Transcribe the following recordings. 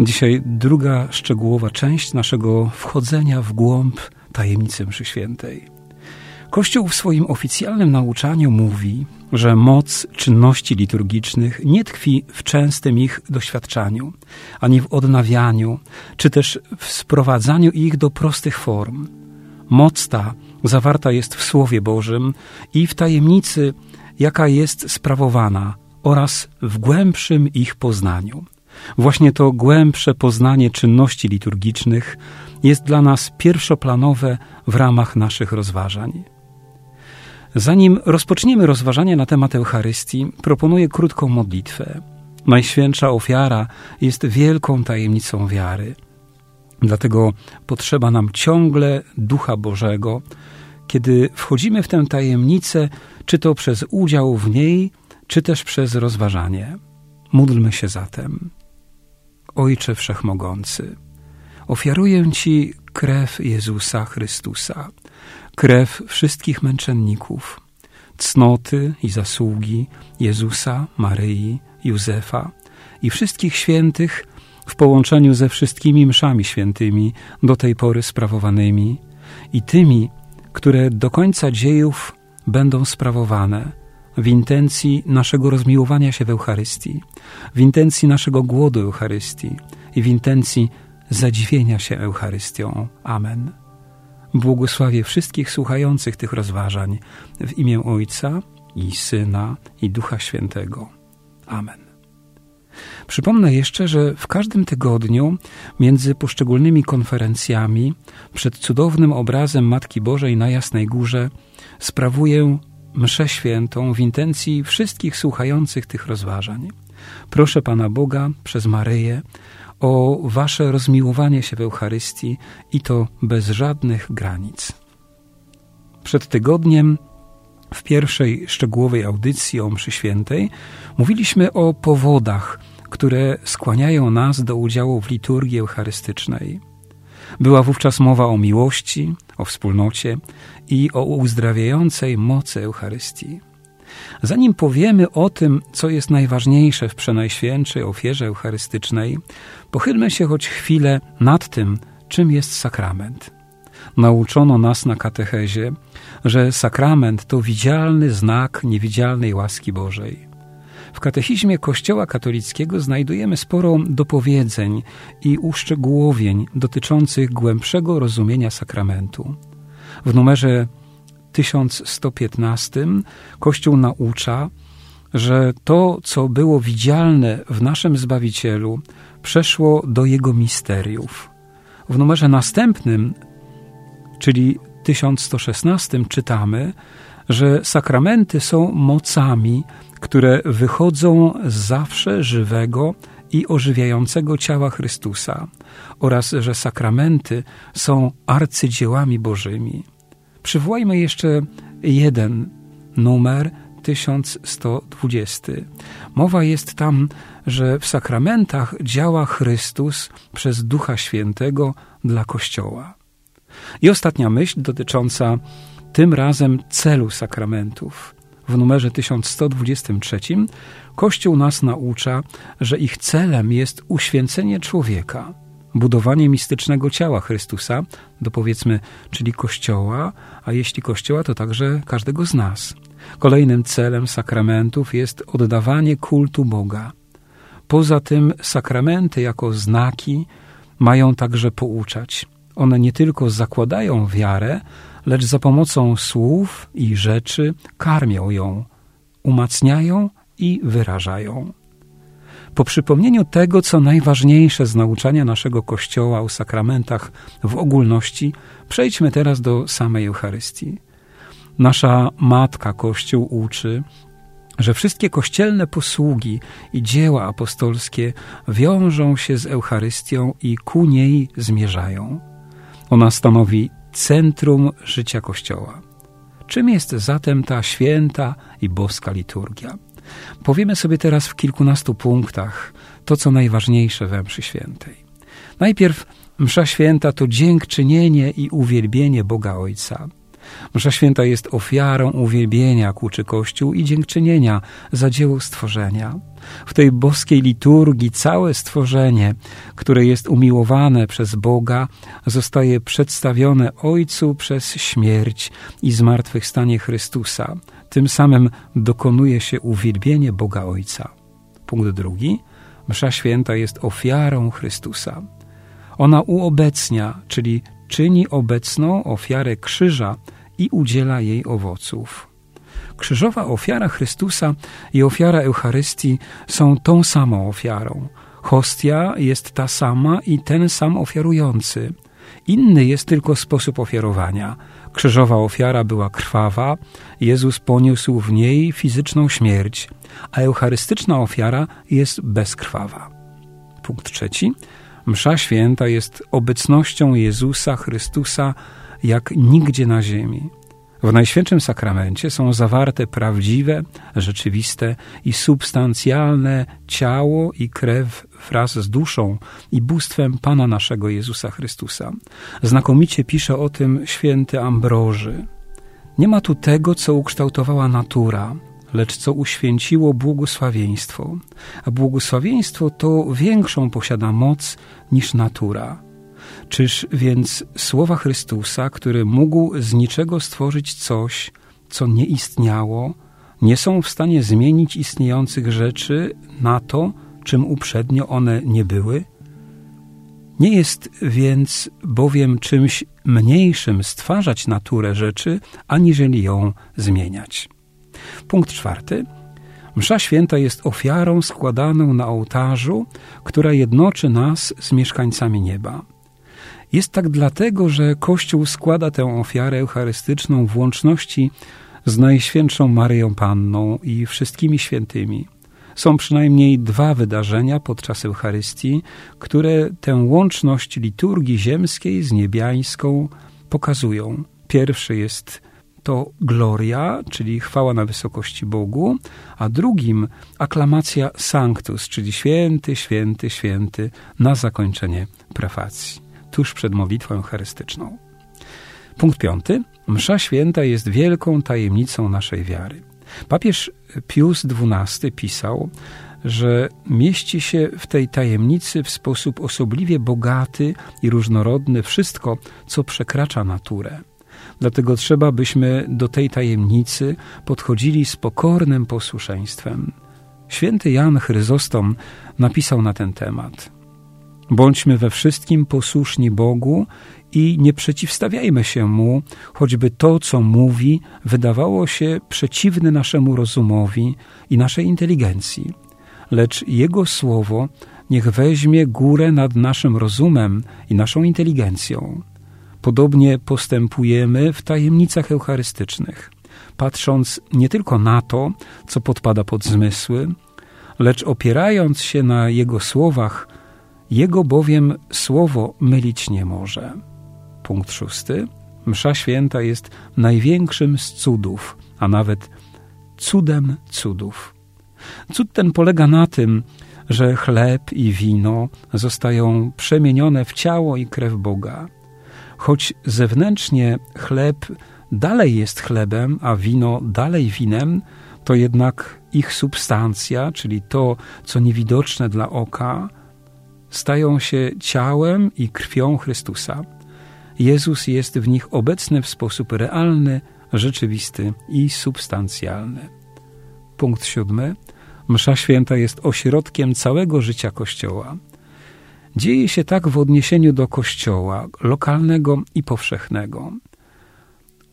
Dzisiaj druga szczegółowa część naszego wchodzenia w głąb tajemnicy mszy świętej. Kościół w swoim oficjalnym nauczaniu mówi, że moc czynności liturgicznych nie tkwi w częstym ich doświadczaniu, ani w odnawianiu, czy też w sprowadzaniu ich do prostych form. Moc ta zawarta jest w Słowie Bożym i w tajemnicy, jaka jest sprawowana, oraz w głębszym ich poznaniu. Właśnie to głębsze poznanie czynności liturgicznych jest dla nas pierwszoplanowe w ramach naszych rozważań. Zanim rozpoczniemy rozważania na temat Eucharystii, proponuję krótką modlitwę. Najświętsza ofiara jest wielką tajemnicą wiary. Dlatego potrzeba nam ciągle Ducha Bożego, kiedy wchodzimy w tę tajemnicę, czy to przez udział w niej, czy też przez rozważanie. Módlmy się zatem. Ojcze Wszechmogący, ofiaruję Ci krew Jezusa Chrystusa, krew wszystkich męczenników, cnoty i zasługi Jezusa, Maryi, Józefa i wszystkich świętych w połączeniu ze wszystkimi mszami świętymi do tej pory sprawowanymi i tymi, które do końca dziejów będą sprawowane w intencji naszego rozmiłowania się w Eucharystii, w intencji naszego głodu Eucharystii i w intencji zadziwienia się Eucharystią. Amen. Błogosławię wszystkich słuchających tych rozważań w imię Ojca i Syna i Ducha Świętego. Amen. Przypomnę jeszcze, że w każdym tygodniu między poszczególnymi konferencjami przed cudownym obrazem Matki Bożej na Jasnej Górze sprawuję mszę świętą w intencji wszystkich słuchających tych rozważań. Proszę Pana Boga przez Maryję o Wasze rozmiłowanie się w Eucharystii i to bez żadnych granic. Przed tygodniem w pierwszej szczegółowej audycji o mszy świętej mówiliśmy o powodach, które skłaniają nas do udziału w liturgii eucharystycznej. Była wówczas mowa o miłości, o wspólnocie i o uzdrawiającej mocy Eucharystii. Zanim powiemy o tym, co jest najważniejsze w przenajświętszej ofierze eucharystycznej, pochylmy się choć chwilę nad tym, czym jest sakrament. Nauczono nas na katechezie, że sakrament to widzialny znak niewidzialnej łaski Bożej. W katechizmie Kościoła katolickiego znajdujemy sporo dopowiedzeń i uszczegółowień dotyczących głębszego rozumienia sakramentu. W numerze 1115 Kościół naucza, że to, co było widzialne w naszym Zbawicielu, przeszło do Jego misteriów. W numerze następnym, czyli 1116, czytamy, że sakramenty są mocami, które wychodzą z zawsze żywego i ożywiającego ciała Chrystusa oraz że sakramenty są arcydziełami Bożymi. Przywołajmy jeszcze jeden numer 1120. Mowa jest tam, że w sakramentach działa Chrystus przez Ducha Świętego dla Kościoła. I ostatnia myśl dotycząca tym razem celu sakramentów. W numerze 1123 Kościół nas naucza, że ich celem jest uświęcenie człowieka, budowanie mistycznego ciała Chrystusa, do powiedzmy, czyli Kościoła, a jeśli Kościoła, to także każdego z nas. Kolejnym celem sakramentów jest oddawanie kultu Boga. Poza tym sakramenty jako znaki mają także pouczać. One nie tylko zakładają wiarę, lecz za pomocą słów i rzeczy karmią ją, umacniają i wyrażają. Po przypomnieniu tego, co najważniejsze z nauczania naszego Kościoła o sakramentach w ogólności, przejdźmy teraz do samej Eucharystii. Nasza Matka Kościół uczy, że wszystkie kościelne posługi i dzieła apostolskie wiążą się z Eucharystią i ku niej zmierzają. Ona stanowi centrum życia Kościoła. Czym jest zatem ta święta i boska liturgia? Powiemy sobie teraz w kilkunastu punktach to, co najważniejsze we mszy świętej. Najpierw msza święta to dziękczynienie i uwielbienie Boga Ojca. Msza święta jest ofiarą uwielbienia kłuczy Kościół i dziękczynienia za dzieło stworzenia. W tej boskiej liturgii całe stworzenie, które jest umiłowane przez Boga, zostaje przedstawione Ojcu przez śmierć i zmartwychwstanie Chrystusa. Tym samym dokonuje się uwielbienie Boga Ojca. Punkt drugi. Msza święta jest ofiarą Chrystusa. Ona uobecnia, czyli czyni obecną ofiarę krzyża i udziela jej owoców. Krzyżowa ofiara Chrystusa i ofiara Eucharystii są tą samą ofiarą. Hostia jest ta sama i ten sam ofiarujący. Inny jest tylko sposób ofiarowania. Krzyżowa ofiara była krwawa, Jezus poniósł w niej fizyczną śmierć, a eucharystyczna ofiara jest bezkrwawa. Punkt trzeci. Msza święta jest obecnością Jezusa Chrystusa jak nigdzie na ziemi. W Najświętszym Sakramencie są zawarte prawdziwe, rzeczywiste i substancjalne ciało i krew wraz z duszą i bóstwem Pana naszego Jezusa Chrystusa. Znakomicie pisze o tym święty Ambroży. Nie ma tu tego, co ukształtowała natura, lecz co uświęciło błogosławieństwo. A błogosławieństwo to większą posiada moc niż natura. Czyż więc słowa Chrystusa, który mógł z niczego stworzyć coś, co nie istniało, nie są w stanie zmienić istniejących rzeczy na to, czym uprzednio one nie były? Nie jest więc bowiem czymś mniejszym stwarzać naturę rzeczy, aniżeli ją zmieniać. Punkt czwarty. Msza święta jest ofiarą składaną na ołtarzu, która jednoczy nas z mieszkańcami nieba. Jest tak dlatego, że Kościół składa tę ofiarę eucharystyczną w łączności z Najświętszą Maryją Panną i wszystkimi świętymi. Są przynajmniej dwa wydarzenia podczas Eucharystii, które tę łączność liturgii ziemskiej z niebiańską pokazują. Pierwszy jest to gloria, czyli chwała na wysokości Bogu, a drugim aklamacja sanctus, czyli święty, święty, święty na zakończenie prefacji, tuż przed modlitwą eucharystyczną. Punkt piąty. Msza święta jest wielką tajemnicą naszej wiary. Papież Pius XII pisał, że mieści się w tej tajemnicy w sposób osobliwie bogaty i różnorodny wszystko, co przekracza naturę. Dlatego trzeba, byśmy do tej tajemnicy podchodzili z pokornym posłuszeństwem. Święty Jan Chryzostom napisał na ten temat. Bądźmy we wszystkim posłuszni Bogu i nie przeciwstawiajmy się Mu, choćby to, co mówi, wydawało się przeciwne naszemu rozumowi i naszej inteligencji. Lecz Jego Słowo niech weźmie górę nad naszym rozumem i naszą inteligencją. Podobnie postępujemy w tajemnicach eucharystycznych, patrząc nie tylko na to, co podpada pod zmysły, lecz opierając się na Jego słowach, Jego bowiem słowo mylić nie może. Punkt szósty. Msza święta jest największym z cudów, a nawet cudem cudów. Cud ten polega na tym, że chleb i wino zostają przemienione w ciało i krew Boga – Choć zewnętrznie chleb dalej jest chlebem, a wino dalej winem, to jednak ich substancja, czyli to, co niewidoczne dla oka, stają się ciałem i krwią Chrystusa. Jezus jest w nich obecny w sposób realny, rzeczywisty i substancjalny. Punkt siódmy. Msza święta jest ośrodkiem całego życia Kościoła. Dzieje się tak w odniesieniu do Kościoła lokalnego i powszechnego.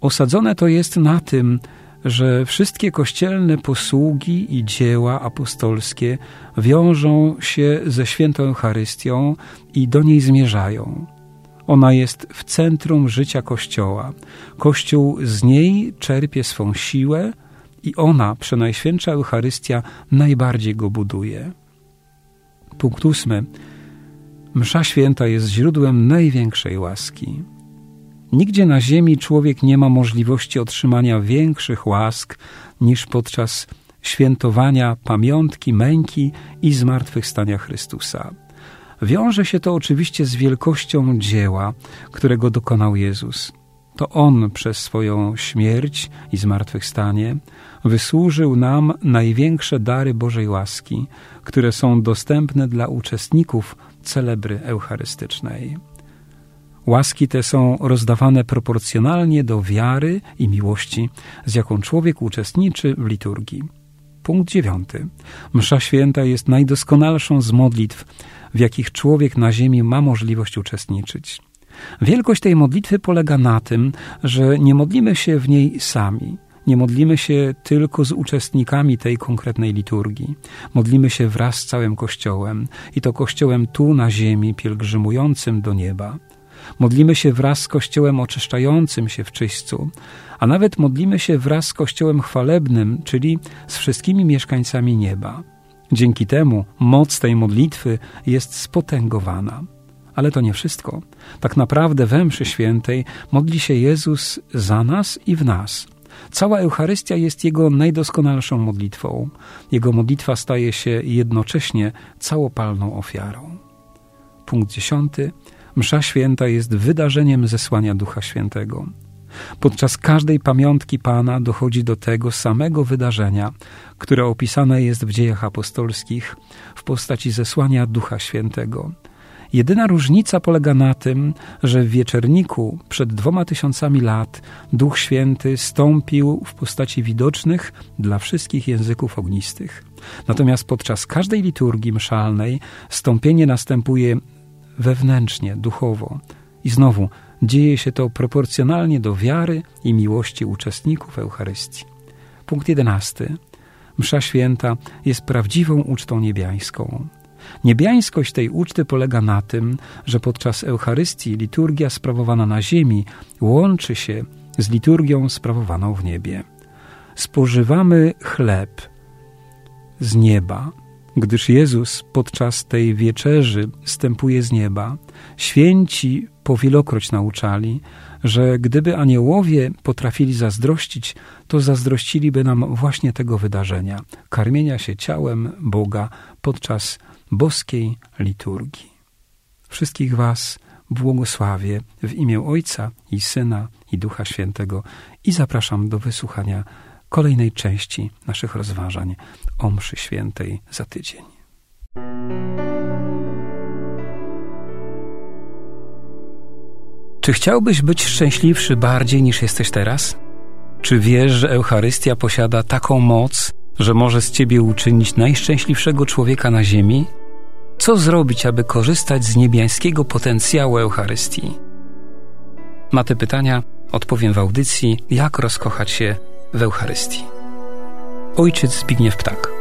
Osadzone to jest na tym, że wszystkie kościelne posługi i dzieła apostolskie wiążą się ze świętą Eucharystią i do niej zmierzają. Ona jest w centrum życia Kościoła. Kościół z niej czerpie swą siłę i ona, Przenajświętsza Eucharystia, najbardziej go buduje. Punkt ósmy. Msza święta jest źródłem największej łaski. Nigdzie na ziemi człowiek nie ma możliwości otrzymania większych łask niż podczas świętowania pamiątki męki i zmartwychwstania Chrystusa. Wiąże się to oczywiście z wielkością dzieła, którego dokonał Jezus. To On przez swoją śmierć i zmartwychwstanie wysłużył nam największe dary Bożej łaski, które są dostępne dla uczestników celebry eucharystycznej. Łaski te są rozdawane proporcjonalnie do wiary i miłości, z jaką człowiek uczestniczy w liturgii. Punkt dziewiąty. Msza święta jest najdoskonalszą z modlitw, w jakich człowiek na ziemi ma możliwość uczestniczyć. Wielkość tej modlitwy polega na tym, że nie modlimy się w niej sami. Nie modlimy się tylko z uczestnikami tej konkretnej liturgii. Modlimy się wraz z całym Kościołem i to Kościołem tu na ziemi, pielgrzymującym do nieba. Modlimy się wraz z Kościołem oczyszczającym się w czyśćcu, a nawet modlimy się wraz z Kościołem chwalebnym, czyli z wszystkimi mieszkańcami nieba. Dzięki temu moc tej modlitwy jest spotęgowana. Ale to nie wszystko. Tak naprawdę we mszy świętej modli się Jezus za nas i w nas. Cała Eucharystia jest Jego najdoskonalszą modlitwą. Jego modlitwa staje się jednocześnie całopalną ofiarą. Punkt dziesiąty. Msza święta jest wydarzeniem zesłania Ducha Świętego. Podczas każdej pamiątki Pana dochodzi do tego samego wydarzenia, które opisane jest w dziejach apostolskich w postaci zesłania Ducha Świętego. Jedyna różnica polega na tym, że w wieczerniku przed dwoma tysiącami lat Duch Święty stąpił w postaci widocznych dla wszystkich języków ognistych. Natomiast podczas każdej liturgii mszalnej stąpienie następuje wewnętrznie, duchowo. I znowu dzieje się to proporcjonalnie do wiary i miłości uczestników Eucharystii. Punkt jedenasty. Msza święta jest prawdziwą ucztą niebiańską. Niebiańskość tej uczty polega na tym, że podczas Eucharystii liturgia sprawowana na ziemi łączy się z liturgią sprawowaną w niebie. Spożywamy chleb z nieba, gdyż Jezus podczas tej wieczerzy stępuje z nieba. Święci powielokroć nauczali, że gdyby aniołowie potrafili zazdrościć, to zazdrościliby nam właśnie tego wydarzenia karmienia się ciałem Boga podczas boskiej liturgii. Wszystkich Was błogosławię w imię Ojca i Syna i Ducha Świętego i zapraszam do wysłuchania kolejnej części naszych rozważań o mszy świętej za tydzień. Czy chciałbyś być szczęśliwszy bardziej niż jesteś teraz? Czy wiesz, że Eucharystia posiada taką moc, że może z ciebie uczynić najszczęśliwszego człowieka na ziemi? Co zrobić, aby korzystać z niebiańskiego potencjału Eucharystii? Na te pytania odpowiem w audycji Jak rozkochać się w Eucharystii. Ojciec Zbigniew Ptak.